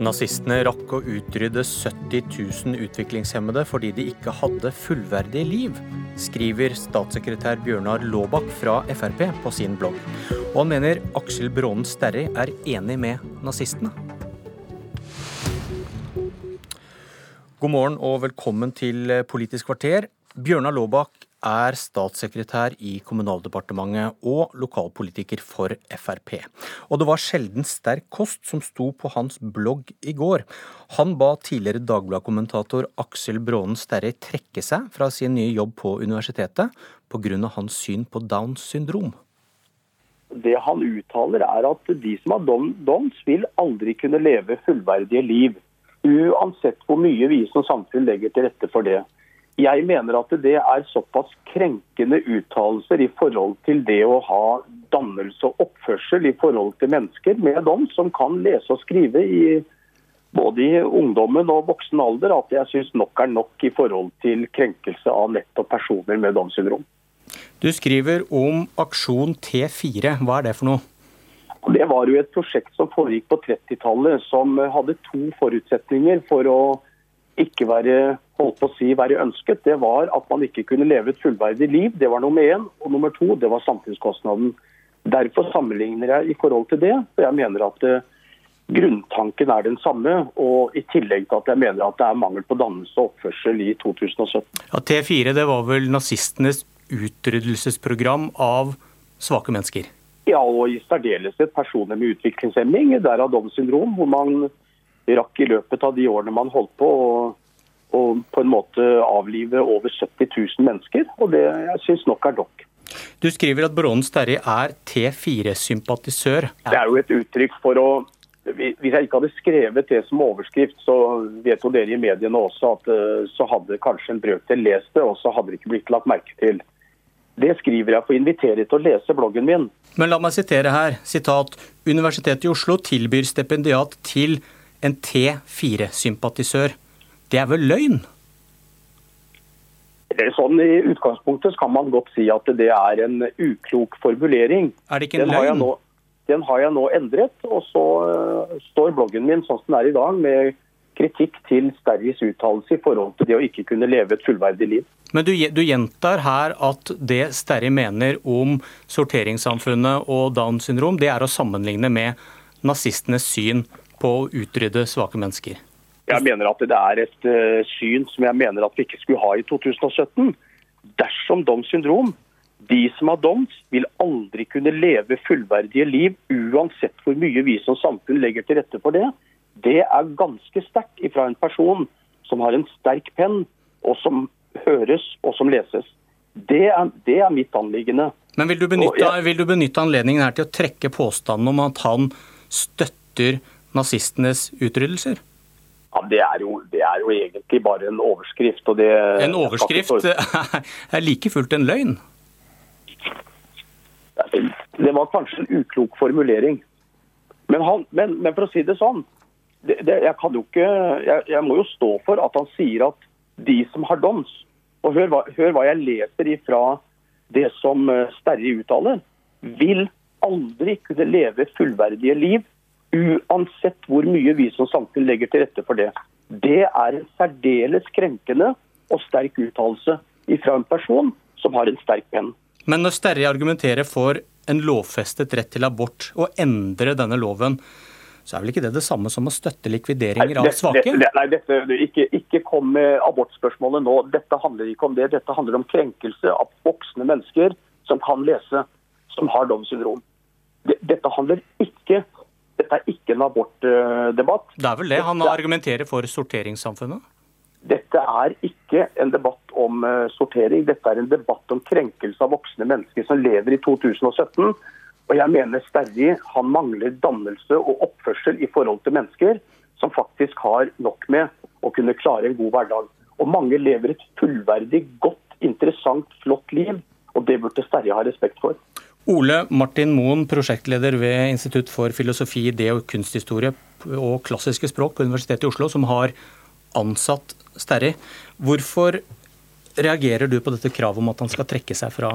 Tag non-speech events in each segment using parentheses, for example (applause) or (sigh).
Nazistene rakk å utrydde 70 000 utviklingshemmede fordi de ikke hadde fullverdige liv, skriver statssekretær Bjørnar Laabak fra Frp på sin blogg. Og han mener Aksel Brånen Sterri er enig med nazistene. God morgen og velkommen til Politisk kvarter. Bjørnar Laabak er statssekretær i Kommunaldepartementet og lokalpolitiker for Frp. Og det var sjelden sterk kost som sto på hans blogg i går. Han ba tidligere Dagbladet-kommentator Aksel Brånen Sterri trekke seg fra sin nye jobb på universitetet pga. hans syn på Downs syndrom. Det han uttaler er at de som har Downs vil aldri kunne leve fullverdige liv. Uansett hvor mye vi som samfunn legger til rette for det. Jeg mener at det er såpass krenkende uttalelser i forhold til det å ha dannelse og oppførsel i forhold til mennesker med dom som kan lese og skrive i både i ungdommen og voksen alder, at jeg syns nok er nok i forhold til krenkelse av nettopp personer med Downs syndrom. Du skriver om aksjon T4. Hva er det for noe? Det var jo et prosjekt som foregikk på 30-tallet, som hadde to forutsetninger for å ikke være, holdt på å si, være ønsket, det var at man ikke kunne leve et fullverdig liv. Det var nummer én. Og nummer to, det var samfunnskostnaden. Derfor sammenligner jeg i forhold til det. For jeg mener at uh, grunntanken er den samme. Og i tillegg til at jeg mener at det er mangel på dannelse og oppførsel i 2017. Ja, T4 det var vel nazistenes utryddelsesprogram av svake mennesker? Ja, og i særdeleshet personer med utviklingshemming. Derav Downs syndrom, hvor man rakk i løpet av de årene man holdt på å på en måte avlive over 70 000 mennesker. Og det jeg syns nok er nok. Du skriver at Brånen Sterri er T4-sympatisør. Det er jo et uttrykk for å Hvis jeg ikke hadde skrevet det som overskrift, så vet jo dere i mediene også at eh, så hadde kanskje en brøkdel lest det, og så hadde det ikke blitt lagt merke til. Det skriver jeg for å invitere til å lese bloggen min. Men la meg sitere her. Sitat. Universitetet i Oslo tilbyr stipendiat til en T4-sympatisør. Det er vel løgn? Sånn I utgangspunktet kan man godt si at det er en uklok formulering. Er det ikke en den løgn? Den har jeg nå endret, og så uh, står bloggen min sånn som den er i dag, med kritikk til Sterris uttalelse i forhold til det å ikke kunne leve et fullverdig liv. Men du, du gjentar her at det Sterri mener om sorteringssamfunnet og Downs syndrom, det er å sammenligne med nazistenes syn på å utrydde svake mennesker? Jeg mener at det er et uh, syn som jeg mener at vi ikke skulle ha i 2017. Dersom Downs syndrom, de som har Downs, vil aldri kunne leve fullverdige liv uansett hvor mye vi som samfunn legger til rette for det. Det er ganske sterkt fra en person som har en sterk penn, og som høres og som leses. Det er, det er mitt anliggende. Men vil du, benytte, vil du benytte anledningen her til å trekke påstanden om at han støtter nazistenes utryddelser? Ja, det er, jo, det er, jo, egentlig bare en overskrift. Det, en overskrift (laughs) er like fullt en løgn? Det var kanskje en uklok formulering. Men, han, men, men for å si det sånn det, jeg, kan jo ikke, jeg, jeg, må jo stå for at han sier at de som har doms Og hør hva, hør hva jeg leser ifra det som eh, Sterri uttaler. Vil aldri kunne leve fullverdige liv Uansett hvor mye vi som samfunn legger til rette for det. Det er en særdeles krenkende og sterk uttalelse fra en person som har en sterk penn. Men når Sterri argumenterer for en lovfestet rett til abort, og endre denne loven, så er vel ikke det det samme som å støtte likvideringer av svake? Det, det, nei, dette, ikke, ikke kom med abortspørsmålet nå. Dette handler ikke om det. Dette handler om krenkelse av voksne mennesker som kan lese, som har Downs syndrom. Dette handler ikke dette er ikke en abortdebatt. Det er vel det? Han argumenterer for sorteringssamfunnet? Dette er ikke en debatt om eh, sortering. Dette er en debatt om krenkelse av voksne mennesker som lever i 2017. Og jeg mener Sterri han mangler dannelse og oppførsel i forhold til mennesker som faktisk har nok med å kunne klare en god hverdag. Og mange lever et fullverdig, godt, interessant, flott liv. Og det burde Sterri ha respekt for. Ole Martin Moen, prosjektleder ved Institutt for filosofi, idé og kunsthistorie og klassiske språk på Universitetet i Oslo, som har ansatt Sterri. Hvorfor reagerer du på dette kravet om at han skal trekke seg fra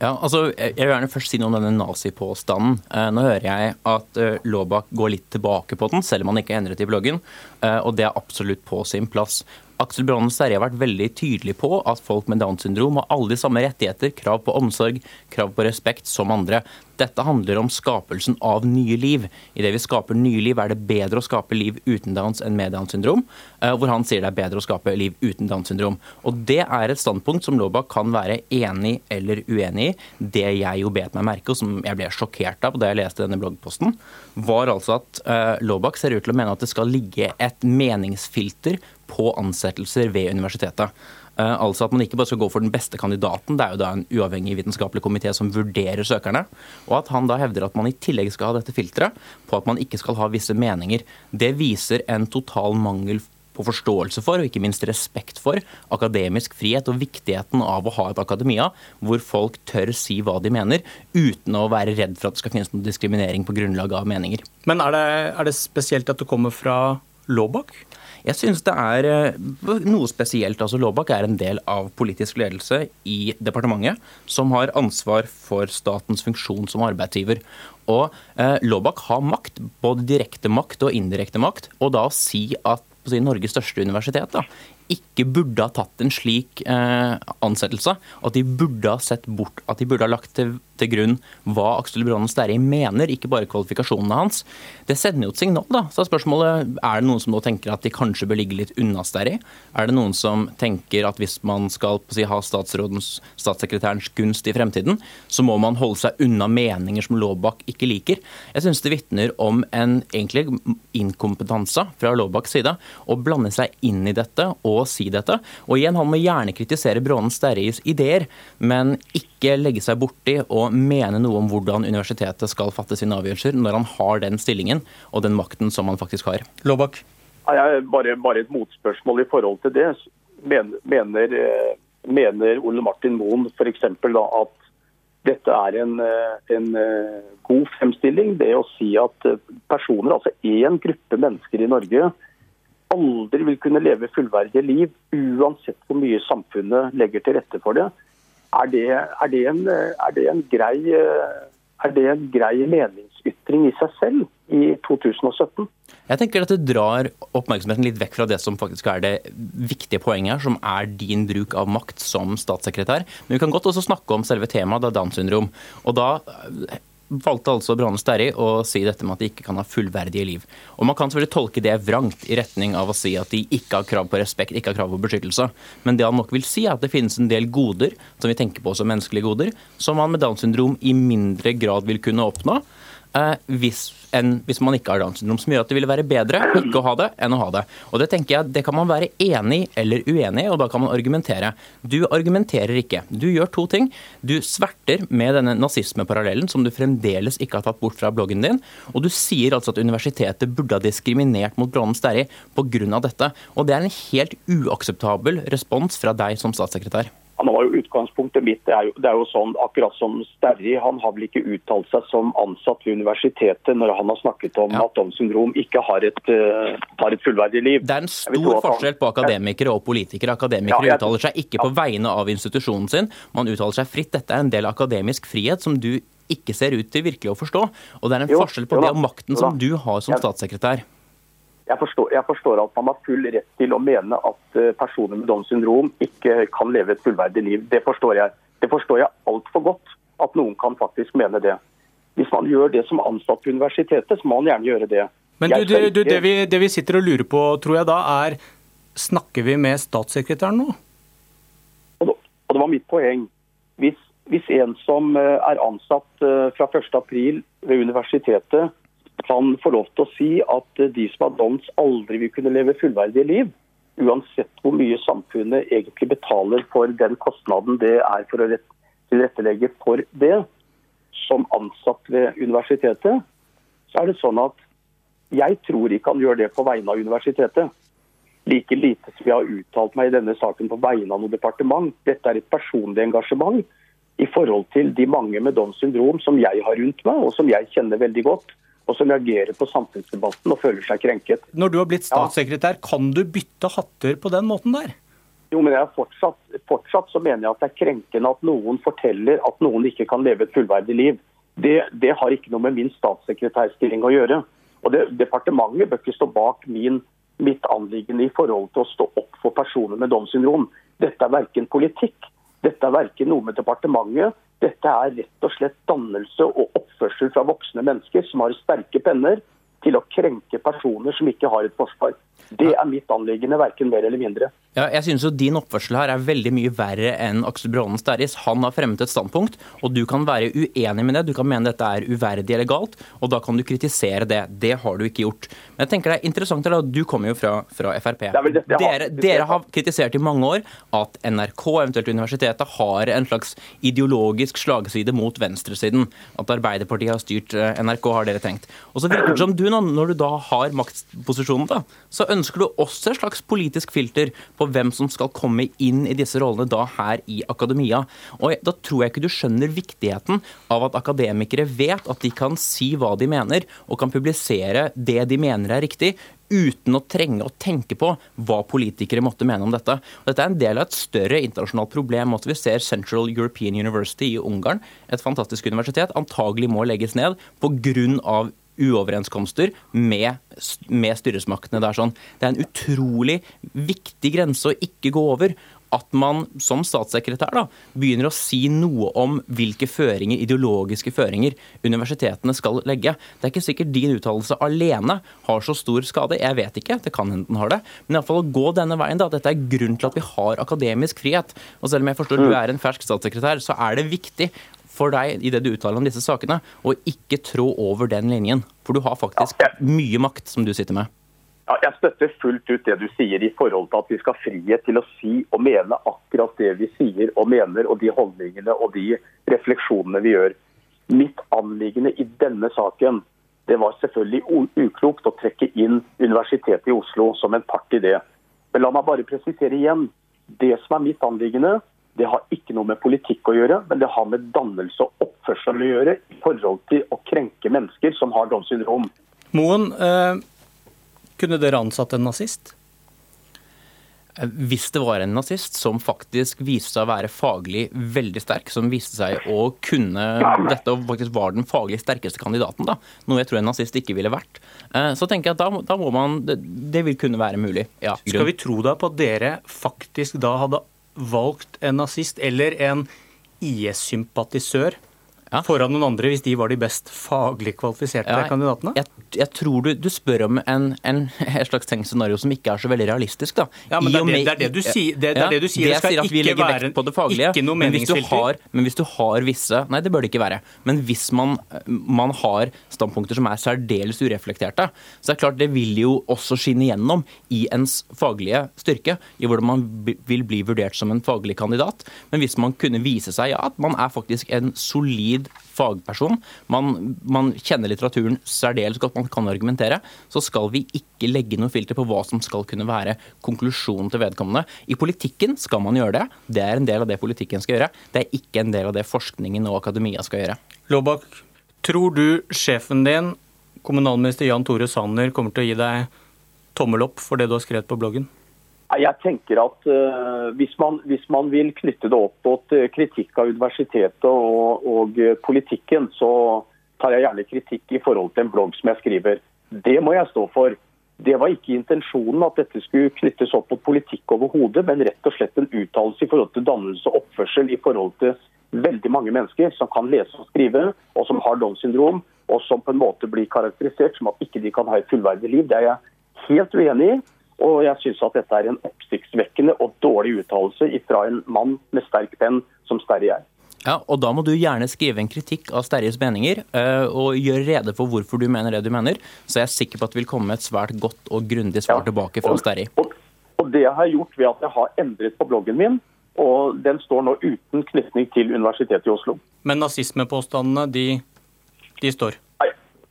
Ja, altså, Jeg vil gjerne først si noe om denne nazipåstanden. Eh, nå hører jeg at eh, Laabak går litt tilbake på den, selv om han ikke endret i bloggen. Eh, og det er absolutt på sin plass. Aksel Brannen Sterri har vært veldig tydelig på at folk med Downs syndrom har alle de samme rettigheter, krav på omsorg, krav på respekt som andre. Dette handler om skapelsen av nye liv. Idet vi skaper nye liv, er det bedre å skape liv uten Downs enn med Downs syndrom. Eh, hvor han sier det er bedre å skape liv uten Downs syndrom. Og Det er et standpunkt som Laabak kan være enig eller uenig i. Det jeg jo bet meg merke, og som jeg ble sjokkert av da jeg leste denne bloggposten, var altså at uh, Laabak ser ut til å mene at det skal ligge et meningsfilter på ansettelser ved universitetet. Eh, altså at man ikke bare skal gå for den beste kandidaten, det er jo da en uavhengig vitenskapelig komité som vurderer søkerne. Og at han da hevder at man i tillegg skal ha dette filteret på at man ikke skal ha visse meninger. Det viser en total mangel på forståelse for, og ikke minst respekt for, akademisk frihet og viktigheten av å ha et akademia hvor folk tør si hva de mener, uten å være redd for at det skal finnes noen diskriminering på grunnlag av meninger. Men er det, er det spesielt at det kommer fra Laabak? Jeg synes det er eh, noe spesielt. altså Laabak er en del av politisk ledelse i departementet, som har ansvar for statens funksjon som arbeidsgiver. Og eh, Laabak har makt, både direkte makt og indirekte makt. Og da å si at si, Norges største universitet da, ikke burde ha tatt en slik eh, ansettelse. At de burde ha sett bort, at de burde ha lagt til, til grunn hva Aksel Brannen Sterri mener, ikke bare kvalifikasjonene hans. Det sender jo et signal, da. Så er spørsmålet er det noen som nå tenker at de kanskje bør ligge litt unna Sterri? Er det noen som tenker at hvis man skal si, ha statsrådens, statssekretærens gunst i fremtiden, så må man holde seg unna meninger som Laabak ikke liker? Jeg syns det vitner om en egentlig inkompetanse fra Laabaks side å blande seg inn i dette og å si dette. Og igjen, han må gjerne kritisere Brånen Sterris ideer, men ikke legge seg borti og mene noe om hvordan universitetet skal fatte sine avgjørelser, når han har den stillingen og den makten som han faktisk har. Lobak. Bare, bare, et motspørsmål i forhold til det. Mener, eh, mener Ole Martin Moen f.eks. at dette er en, eh, en, eh, god fremstilling. Det å si at personer, altså én gruppe mennesker i Norge, aldri vil kunne leve fullverdige liv, uansett hvor mye samfunnet legger til rette for det. Er det, er det, en, er det en, grei, er det en grei meningsytring i seg selv i 2017? Jeg tenker at Det drar oppmerksomheten litt vekk fra det som faktisk er det viktige poenget som er din bruk av makt som statssekretær. Men vi kan godt også snakke om selve temaet, da Downs syndrom. Og da valgte altså Brane Sterri å si dette med at de ikke kan ha fullverdige liv. Og Man kan selvfølgelig tolke det vrangt i retning av å si at de ikke har krav på respekt, ikke har krav på beskyttelse. Men det han nok vil si, er at det finnes en del goder som vi tenker på som menneskelige goder, som man med Downs syndrom i mindre grad vil kunne oppnå hvis, en, hvis man ikke har Downs syndrom. Som gjør at det ville være bedre ikke å ha det enn å ha det. Og Det tenker jeg, det kan man være enig eller uenig i, og da kan man argumentere. Du argumenterer ikke. Du gjør to ting. Du sverter med denne nazismeparallellen som du fremdeles ikke har tatt bort fra bloggen din. Og du sier altså at universitetet burde ha diskriminert mot Brånen Sterri pga. dette. Og det er en helt uakseptabel respons fra deg som statssekretær. Han var jo Utgangspunktet mitt det er jo, det er jo sånn, akkurat som Sterri, han har vel ikke uttalt seg som ansatt ved universitetet når han har snakket om ja. at Downs syndrom ikke har et, uh, har et, fullverdig liv. Det er en stor forskjell på akademikere og politikere. Akademikere ja, jeg, uttaler seg ikke på vegne av institusjonen sin, man uttaler seg fritt. Dette er en del akademisk frihet som du ikke ser ut til virkelig å forstå. Og det er en jo, forskjell på det og makten som du har som statssekretær. Jeg forstår, jeg forstår, at man har full rett til å mene at eh, personer med Downs syndrom ikke kan leve et fullverdig liv. Det forstår jeg. Det forstår jeg altfor godt, at noen kan faktisk mene det. Hvis man gjør det som ansatt på universitetet, så må man gjerne gjøre det. Men du, du, du, det, vi, det, vi, sitter og lurer på, tror jeg da, er snakker vi med statssekretæren nå? Og det var mitt poeng. Hvis, hvis en som eh, er ansatt eh, fra 1.4 ved universitetet, kan få lov til å si at de som har dans, aldri vil kunne leve fullverdige liv, uansett hvor mye samfunnet egentlig betaler for den kostnaden det er for å tilrettelegge for det, som ansatt ved universitetet, så er det sånn at jeg tror ikke han gjør det på vegne av universitetet. Like lite som jeg har uttalt meg i denne saken på vegne av noe departement. Dette er et personlig engasjement i forhold til de mange med Downs syndrom som jeg har rundt meg, og som jeg kjenner veldig godt og som reagerer på samfunnsdebatten og føler seg krenket. Når du har blitt statssekretær, kan du bytte hatter på den måten der? Jo, men jeg fortsatt, fortsatt så mener jeg at det er krenkende at noen forteller at noen ikke kan leve et fullverdig liv. Det, det har ikke noe med min statssekretærstilling å gjøre. Og det, Departementet bør ikke stå bak min, mitt anliggende i forhold til å stå opp for personer med Downs syndrom. Dette er verken politikk, dette er verken noe med departementet. Dette er rett og slett dannelse og oppførsel fra voksne mennesker som har sterke penner til å krenke personer som ikke har et forsvar. Det er mitt anliggende, verken mer eller mindre. Ja, jeg synes jo Din oppførsel her er veldig mye verre enn Aksel Brånens Sterris. Han har fremmet et standpunkt, og du kan være uenig med det. Du kan mene dette er uverdig eller galt, og da kan du kritisere det. Det har du ikke gjort. Men jeg tenker det er interessant, eller? Du kommer jo fra, fra Frp. Dere, dere, har kritisert i mange år at NRK, eventuelt universitetet, har en slags ideologisk slagside mot venstresiden. At Arbeiderpartiet har styrt eh, NRK, har dere tenkt. Og så virker det som du, når du da har maktposisjonen, da, så ønsker du også et slags politisk filter på hvem som skal komme inn i disse rollene da her i akademia. Og Da tror jeg ikke du skjønner viktigheten av at akademikere vet at de kan si hva de mener, og kan publisere det de mener er riktig, uten å trenge å tenke på hva politikere måtte mene om dette. Og dette er en del av et større internasjonalt problem. At vi ser Central European University i Ungarn, et fantastisk universitet, antagelig må legges ned pga uoverenskomster med, med styresmaktene. Det er, sånn, det er en utrolig viktig grense å ikke gå over at man som statssekretær da, begynner å si noe om hvilke føringer, ideologiske føringer universitetene skal legge. Det er ikke sikkert din uttalelse alene har så stor skade. Jeg vet ikke, det kan hende den har det. Men iallfall å gå denne veien. da, Dette er grunnen til at vi har akademisk frihet. Og selv om jeg forstår du er en fersk statssekretær, så er det viktig for deg i det du uttaler om disse sakene, å ikke trå over den linjen. For du har faktisk mye makt som du sitter med. Ja, jeg støtter fullt ut det du sier i forhold til at vi skal ha frihet til å si og mene akkurat det vi sier og mener, og de holdningene og de refleksjonene vi gjør. Mitt anliggende i denne saken det var selvfølgelig uklokt å trekke inn Universitetet i Oslo som en part i det. Men la meg bare presisere igjen. Det som er mitt anliggende, det har ikke noe med politikk å gjøre, men det har med dannelse og oppførsel å gjøre i forhold til å krenke mennesker som har Downs syndrom. Moen, eh, kunne dere ansatt en nazist? Eh, hvis det var en nazist som faktisk viste seg å være faglig veldig sterk, som viste seg å kunne dette og faktisk var den faglig sterkeste kandidaten, da, noe jeg tror en nazist ikke ville vært, eh, så tenker jeg at da, da må man det, det, vil kunne være mulig. Ja, Skal vi tro da på at dere faktisk da hadde valgt en nazist eller en IS-sympatisør ja. foran noen andre hvis de var de best faglig kvalifiserte ja, kandidatene? Jeg, jeg, tror du, du spør om en, en, en slags tenkt som ikke er så veldig realistisk. Da. Ja, men det er det, det, er det, du sier. Det, det, er det du sier. Det, skal ikke være på det faglige, ikke noe. Men, men hvis du har visse Nei, det bør det ikke være. Men hvis man, man har standpunkter som er særdeles ureflekterte, så er det klart det vil jo også skinne gjennom i ens faglige styrke, i hvordan man vil bli vurdert som en faglig kandidat. Men hvis man kunne vise seg ja, at man er faktisk en solid solid fagperson, man, man kjenner litteraturen særdeles godt, man kan argumentere, så skal vi ikke legge noe filter på hva som skal kunne være konklusjonen til vedkommende. I politikken skal man gjøre det. Det er en del av det politikken skal gjøre. Det er ikke en del av det forskningen og akademia skal gjøre. Låbak, tror du sjefen din, kommunalminister Jan Tore Sanner, kommer til å gi deg tommel opp for det du har skrevet på bloggen? Jeg tenker at uh, hvis, man, hvis, man, vil knytte det opp mot uh, kritikk av universitetet og, og uh, politikken, så tar jeg gjerne kritikk i forhold til en blogg som jeg skriver. Det må jeg stå for. Det var ikke intensjonen at dette skulle knyttes opp mot politikk overhodet, men rett og slett en uttalelse i forhold til dannelse og oppførsel i forhold til veldig mange mennesker som kan lese og skrive, og som har Downs syndrom, og som på en måte blir karakterisert som at ikke de kan ha et fullverdig liv. Det er jeg helt uenig i. Og jeg syns at dette er en oppsiktsvekkende og dårlig uttalelse fra en mann med sterk penn som Sterri er. Ja, og Da må du gjerne skrive en kritikk av Sterjes meninger, uh, og gjøre rede for hvorfor du mener det du mener. Så jeg er sikker på at det vil komme et svært godt og grundig svar ja, tilbake fra Sterje. Og, og, det jeg har gjort ved at jeg har endret på bloggen min, og den står nå uten knytning til Universitetet i Oslo. Men nazismepåstandene, de, de står?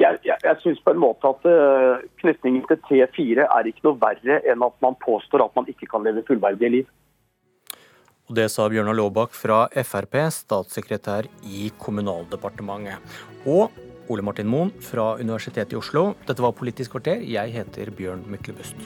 Jeg, jeg, jeg syns på en måte at uh, knytningen til T4 er ikke noe verre enn at man påstår at man ikke kan leve fullverdige liv. Og det sa Bjørnar Laabak fra Frp, statssekretær i Kommunaldepartementet. Og Ole Martin Moen fra Universitetet i Oslo. Dette var Politisk kvarter. Jeg heter Bjørn Myklebust.